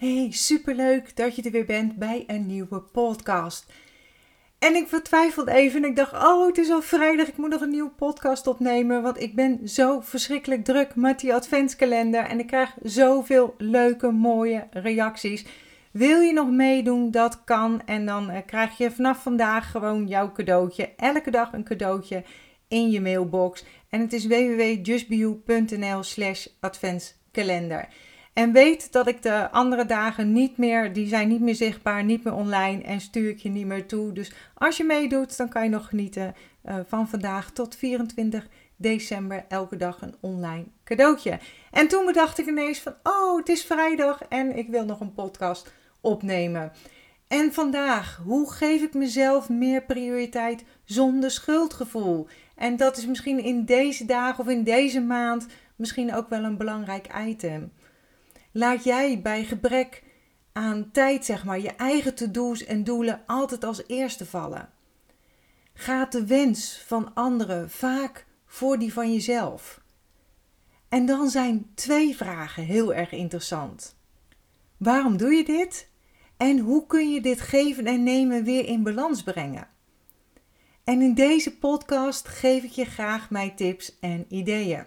Hey, superleuk dat je er weer bent bij een nieuwe podcast. En ik vertwijfelde even en ik dacht, oh, het is al vrijdag, ik moet nog een nieuwe podcast opnemen, want ik ben zo verschrikkelijk druk met die adventskalender en ik krijg zoveel leuke, mooie reacties. Wil je nog meedoen? Dat kan. En dan eh, krijg je vanaf vandaag gewoon jouw cadeautje. Elke dag een cadeautje in je mailbox. En het is www.justbeyou.nl slash adventskalender. En weet dat ik de andere dagen niet meer, die zijn niet meer zichtbaar, niet meer online en stuur ik je niet meer toe. Dus als je meedoet, dan kan je nog genieten uh, van vandaag tot 24 december elke dag een online cadeautje. En toen bedacht ik ineens van, oh, het is vrijdag en ik wil nog een podcast opnemen. En vandaag, hoe geef ik mezelf meer prioriteit zonder schuldgevoel? En dat is misschien in deze dagen of in deze maand misschien ook wel een belangrijk item. Laat jij bij gebrek aan tijd, zeg maar, je eigen to-do's en doelen altijd als eerste vallen. Gaat de wens van anderen vaak voor die van jezelf? En dan zijn twee vragen heel erg interessant. Waarom doe je dit? En hoe kun je dit geven en nemen weer in balans brengen? En in deze podcast geef ik je graag mijn tips en ideeën.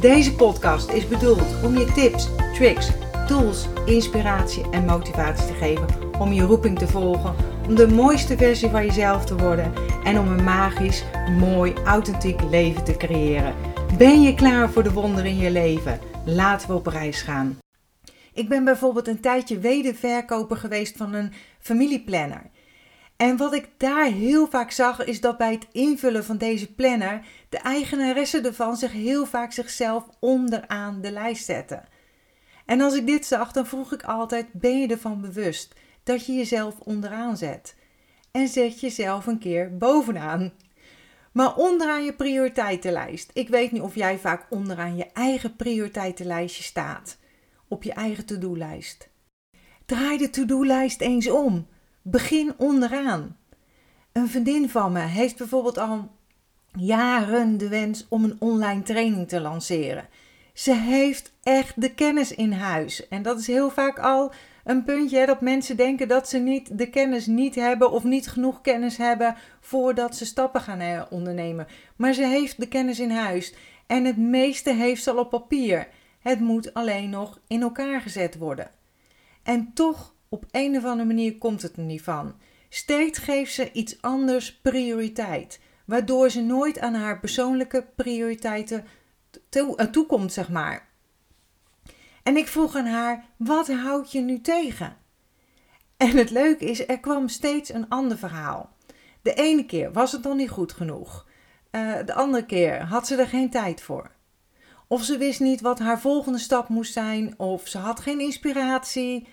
Deze podcast is bedoeld om je tips, tricks, tools, inspiratie en motivatie te geven om je roeping te volgen, om de mooiste versie van jezelf te worden en om een magisch, mooi, authentiek leven te creëren. Ben je klaar voor de wonderen in je leven? Laten we op reis gaan. Ik ben bijvoorbeeld een tijdje wederverkoper geweest van een familieplanner. En wat ik daar heel vaak zag, is dat bij het invullen van deze planner de eigenaresse ervan zich heel vaak zichzelf onderaan de lijst zetten. En als ik dit zag, dan vroeg ik altijd: ben je ervan bewust dat je jezelf onderaan zet? En zet jezelf een keer bovenaan. Maar onderaan je prioriteitenlijst. Ik weet niet of jij vaak onderaan je eigen prioriteitenlijstje staat. Op je eigen to-do-lijst. Draai de to-do-lijst eens om. Begin onderaan. Een vriendin van me heeft bijvoorbeeld al jaren de wens om een online training te lanceren. Ze heeft echt de kennis in huis. En dat is heel vaak al een puntje dat mensen denken dat ze niet de kennis niet hebben of niet genoeg kennis hebben voordat ze stappen gaan eh, ondernemen. Maar ze heeft de kennis in huis en het meeste heeft ze al op papier. Het moet alleen nog in elkaar gezet worden. En toch, op een of andere manier komt het er niet van. Steeds geeft ze iets anders prioriteit, waardoor ze nooit aan haar persoonlijke prioriteiten eh, toekomt, zeg maar. En ik vroeg aan haar: wat houd je nu tegen? En het leuke is, er kwam steeds een ander verhaal. De ene keer was het nog niet goed genoeg. Uh, de andere keer had ze er geen tijd voor. Of ze wist niet wat haar volgende stap moest zijn, of ze had geen inspiratie.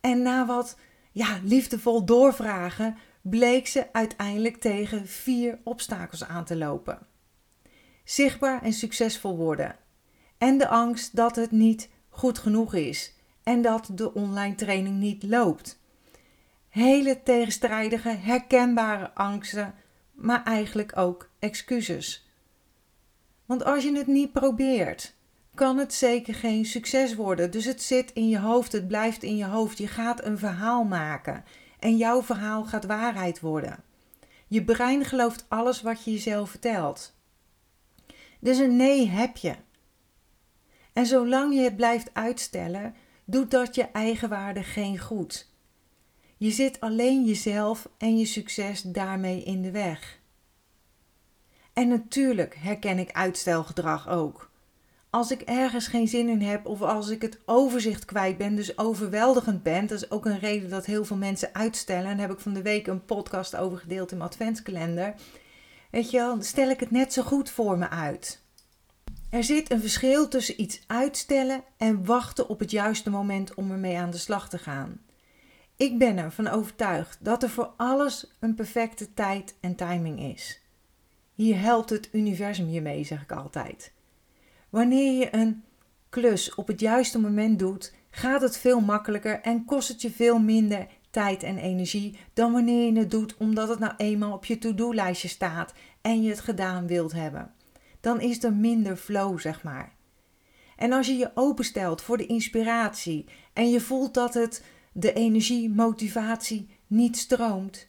En na wat ja, liefdevol doorvragen bleek ze uiteindelijk tegen vier obstakels aan te lopen. Zichtbaar en succesvol worden. En de angst dat het niet goed genoeg is en dat de online training niet loopt. Hele tegenstrijdige, herkenbare angsten, maar eigenlijk ook excuses. Want als je het niet probeert, kan het zeker geen succes worden. Dus het zit in je hoofd, het blijft in je hoofd. Je gaat een verhaal maken en jouw verhaal gaat waarheid worden. Je brein gelooft alles wat je jezelf vertelt. Dus een nee heb je. En zolang je het blijft uitstellen, doet dat je eigenwaarde geen goed. Je zit alleen jezelf en je succes daarmee in de weg. En natuurlijk herken ik uitstelgedrag ook. Als ik ergens geen zin in heb of als ik het overzicht kwijt ben, dus overweldigend ben, dat is ook een reden dat heel veel mensen uitstellen. En daar heb ik van de week een podcast over gedeeld in mijn adventskalender. Weet je wel, stel ik het net zo goed voor me uit. Er zit een verschil tussen iets uitstellen en wachten op het juiste moment om ermee aan de slag te gaan. Ik ben ervan overtuigd dat er voor alles een perfecte tijd en timing is. Hier helpt het universum je mee, zeg ik altijd. Wanneer je een klus op het juiste moment doet, gaat het veel makkelijker en kost het je veel minder tijd en energie dan wanneer je het doet omdat het nou eenmaal op je to-do-lijstje staat en je het gedaan wilt hebben. Dan is er minder flow, zeg maar. En als je je openstelt voor de inspiratie en je voelt dat het de energie, motivatie niet stroomt,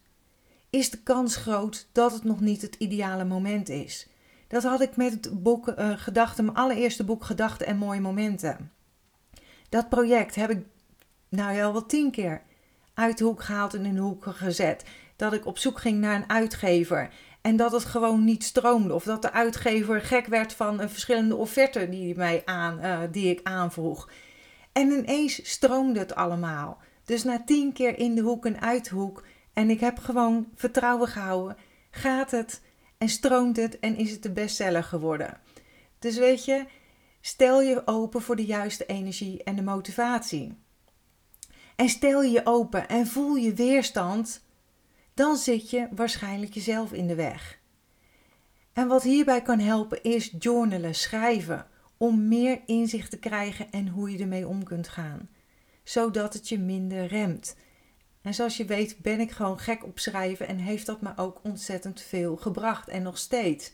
is de kans groot dat het nog niet het ideale moment is. Dat had ik met het boek uh, Gedachten, mijn allereerste boek Gedachten en Mooie Momenten. Dat project heb ik nou ja, wel tien keer uit de hoek gehaald en in de hoek gezet. Dat ik op zoek ging naar een uitgever en dat het gewoon niet stroomde. Of dat de uitgever gek werd van een verschillende offerten die, mij aan, uh, die ik aanvroeg. En ineens stroomde het allemaal. Dus na tien keer in de hoek en uit de hoek. En ik heb gewoon vertrouwen gehouden. Gaat het en stroomt het en is het de bestseller geworden. Dus weet je, stel je open voor de juiste energie en de motivatie. En stel je open en voel je weerstand, dan zit je waarschijnlijk jezelf in de weg. En wat hierbij kan helpen is journalen, schrijven, om meer inzicht te krijgen en hoe je ermee om kunt gaan, zodat het je minder remt. En zoals je weet ben ik gewoon gek op schrijven en heeft dat me ook ontzettend veel gebracht en nog steeds.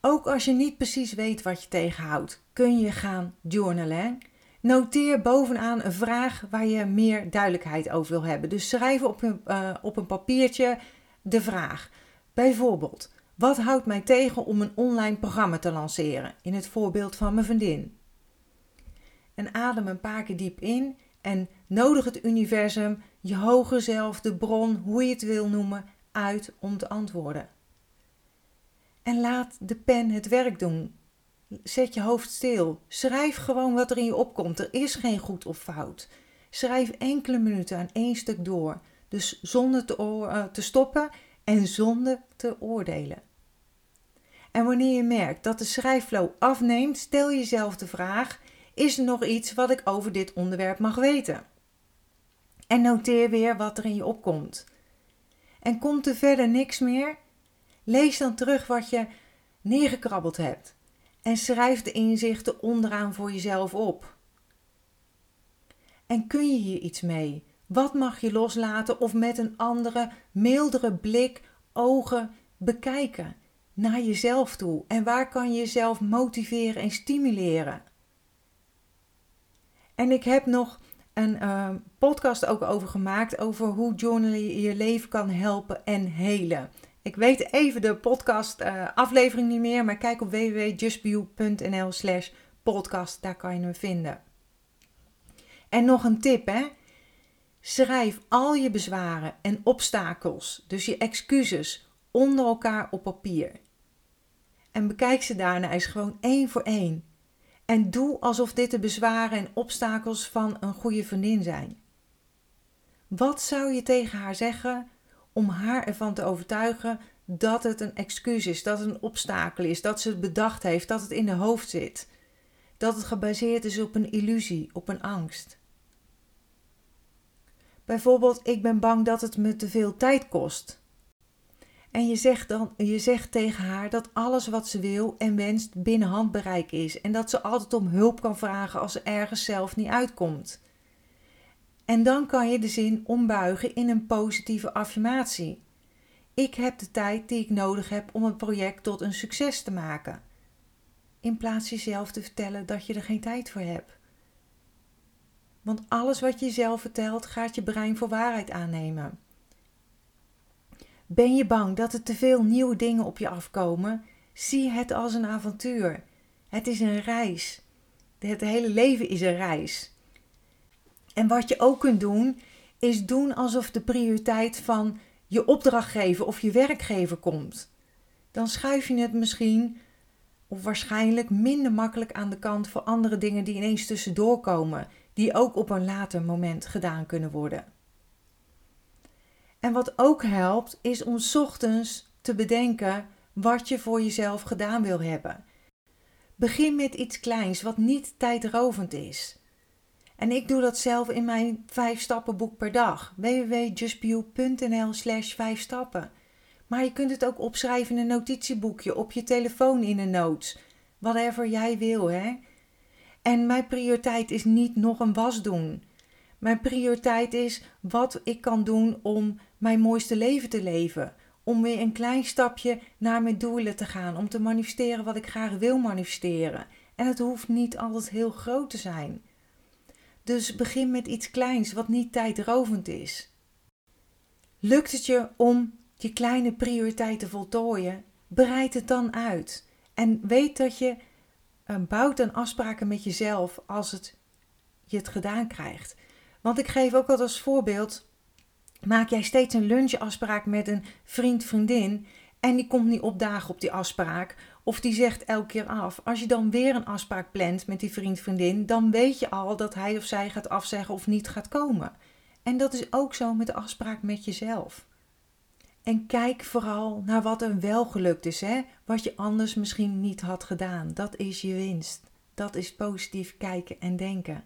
Ook als je niet precies weet wat je tegenhoudt, kun je gaan journalen. Noteer bovenaan een vraag waar je meer duidelijkheid over wil hebben. Dus schrijf op een, uh, op een papiertje de vraag. Bijvoorbeeld, wat houdt mij tegen om een online programma te lanceren? In het voorbeeld van mijn vriendin. En adem een paar keer diep in en nodig het universum, je hoger zelf, de bron, hoe je het wil noemen, uit om te antwoorden. En laat de pen het werk doen. Zet je hoofd stil. Schrijf gewoon wat er in je opkomt. Er is geen goed of fout. Schrijf enkele minuten aan één stuk door. Dus zonder te, uh, te stoppen en zonder te oordelen. En wanneer je merkt dat de schrijfflow afneemt, stel jezelf de vraag: is er nog iets wat ik over dit onderwerp mag weten? En noteer weer wat er in je opkomt. En komt er verder niks meer? Lees dan terug wat je neergekrabbeld hebt en schrijf de inzichten onderaan voor jezelf op. En kun je hier iets mee? Wat mag je loslaten of met een andere, mildere blik, ogen bekijken naar jezelf toe? En waar kan je jezelf motiveren en stimuleren? En ik heb nog een uh, podcast ook over gemaakt over hoe journalen je leven kan helpen en helen. Ik weet even de podcast uh, aflevering niet meer, maar kijk op www.justbio.nl slash podcast, daar kan je hem vinden. En nog een tip hè. Schrijf al je bezwaren en obstakels, dus je excuses, onder elkaar op papier. En bekijk ze daarna eens gewoon één voor één. En doe alsof dit de bezwaren en obstakels van een goede vriendin zijn. Wat zou je tegen haar zeggen om haar ervan te overtuigen dat het een excuus is, dat het een obstakel is, dat ze het bedacht heeft, dat het in de hoofd zit, dat het gebaseerd is op een illusie, op een angst. Bijvoorbeeld, ik ben bang dat het me te veel tijd kost. En je zegt, dan, je zegt tegen haar dat alles wat ze wil en wenst binnen handbereik is en dat ze altijd om hulp kan vragen als ze ergens zelf niet uitkomt. En dan kan je de zin ombuigen in een positieve affirmatie. Ik heb de tijd die ik nodig heb om het project tot een succes te maken. In plaats jezelf te vertellen dat je er geen tijd voor hebt. Want alles wat je jezelf vertelt, gaat je brein voor waarheid aannemen. Ben je bang dat er te veel nieuwe dingen op je afkomen? Zie het als een avontuur. Het is een reis. Het hele leven is een reis. En wat je ook kunt doen, is doen alsof de prioriteit van je opdrachtgever of je werkgever komt. Dan schuif je het misschien of waarschijnlijk minder makkelijk aan de kant voor andere dingen die ineens tussendoor komen, die ook op een later moment gedaan kunnen worden. En wat ook helpt, is om ochtends te bedenken wat je voor jezelf gedaan wil hebben. Begin met iets kleins wat niet tijdrovend is. En ik doe dat zelf in mijn 5 stappen boek per dag. www.justbio.nl slash 5 stappen. Maar je kunt het ook opschrijven in een notitieboekje, op je telefoon in een notes. Whatever jij wil, hè. En mijn prioriteit is niet nog een was doen. Mijn prioriteit is wat ik kan doen om mijn mooiste leven te leven. Om weer een klein stapje naar mijn doelen te gaan. Om te manifesteren wat ik graag wil manifesteren. En het hoeft niet altijd heel groot te zijn. Dus begin met iets kleins wat niet tijdrovend is. Lukt het je om je kleine prioriteiten voltooien? Bereid het dan uit. En weet dat je uh, bouwt aan afspraken met jezelf als het, je het gedaan krijgt. Want ik geef ook altijd als voorbeeld: maak jij steeds een lunchafspraak met een vriend, vriendin. En die komt niet opdagen op die afspraak. Of die zegt elke keer af. Als je dan weer een afspraak plant met die vriend, vriendin. Dan weet je al dat hij of zij gaat afzeggen of niet gaat komen. En dat is ook zo met de afspraak met jezelf. En kijk vooral naar wat er wel gelukt is, hè? wat je anders misschien niet had gedaan. Dat is je winst. Dat is positief kijken en denken.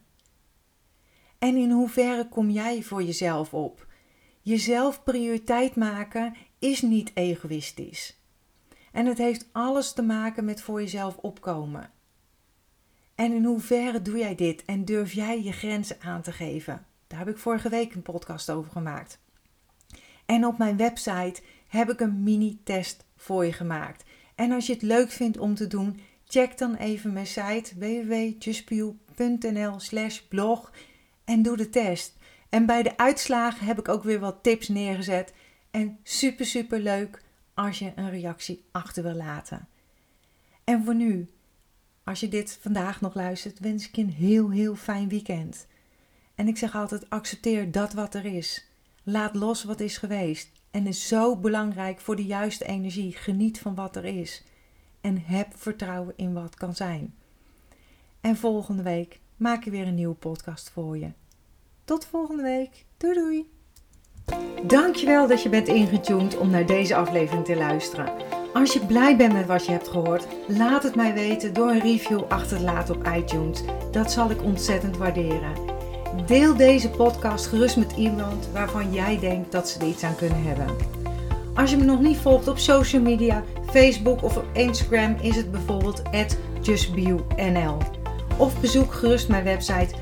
En in hoeverre kom jij voor jezelf op? Jezelf prioriteit maken is niet egoïstisch. En het heeft alles te maken met voor jezelf opkomen. En in hoeverre doe jij dit en durf jij je grenzen aan te geven? Daar heb ik vorige week een podcast over gemaakt. En op mijn website heb ik een mini-test voor je gemaakt. En als je het leuk vindt om te doen, check dan even mijn site www.juspiel.nl slash blog en doe de test. En bij de uitslagen heb ik ook weer wat tips neergezet. En super super leuk als je een reactie achter wil laten. En voor nu, als je dit vandaag nog luistert, wens ik je een heel heel fijn weekend. En ik zeg altijd: accepteer dat wat er is. Laat los wat is geweest. En is zo belangrijk voor de juiste energie. Geniet van wat er is. En heb vertrouwen in wat kan zijn. En volgende week maak ik weer een nieuwe podcast voor je. Tot volgende week. Doei doei. Dankjewel dat je bent ingetuned om naar deze aflevering te luisteren. Als je blij bent met wat je hebt gehoord, laat het mij weten door een review achter te laten op iTunes. Dat zal ik ontzettend waarderen. Deel deze podcast gerust met iemand waarvan jij denkt dat ze er iets aan kunnen hebben. Als je me nog niet volgt op social media, Facebook of op Instagram is het bijvoorbeeld justbio.nl. Of bezoek gerust mijn website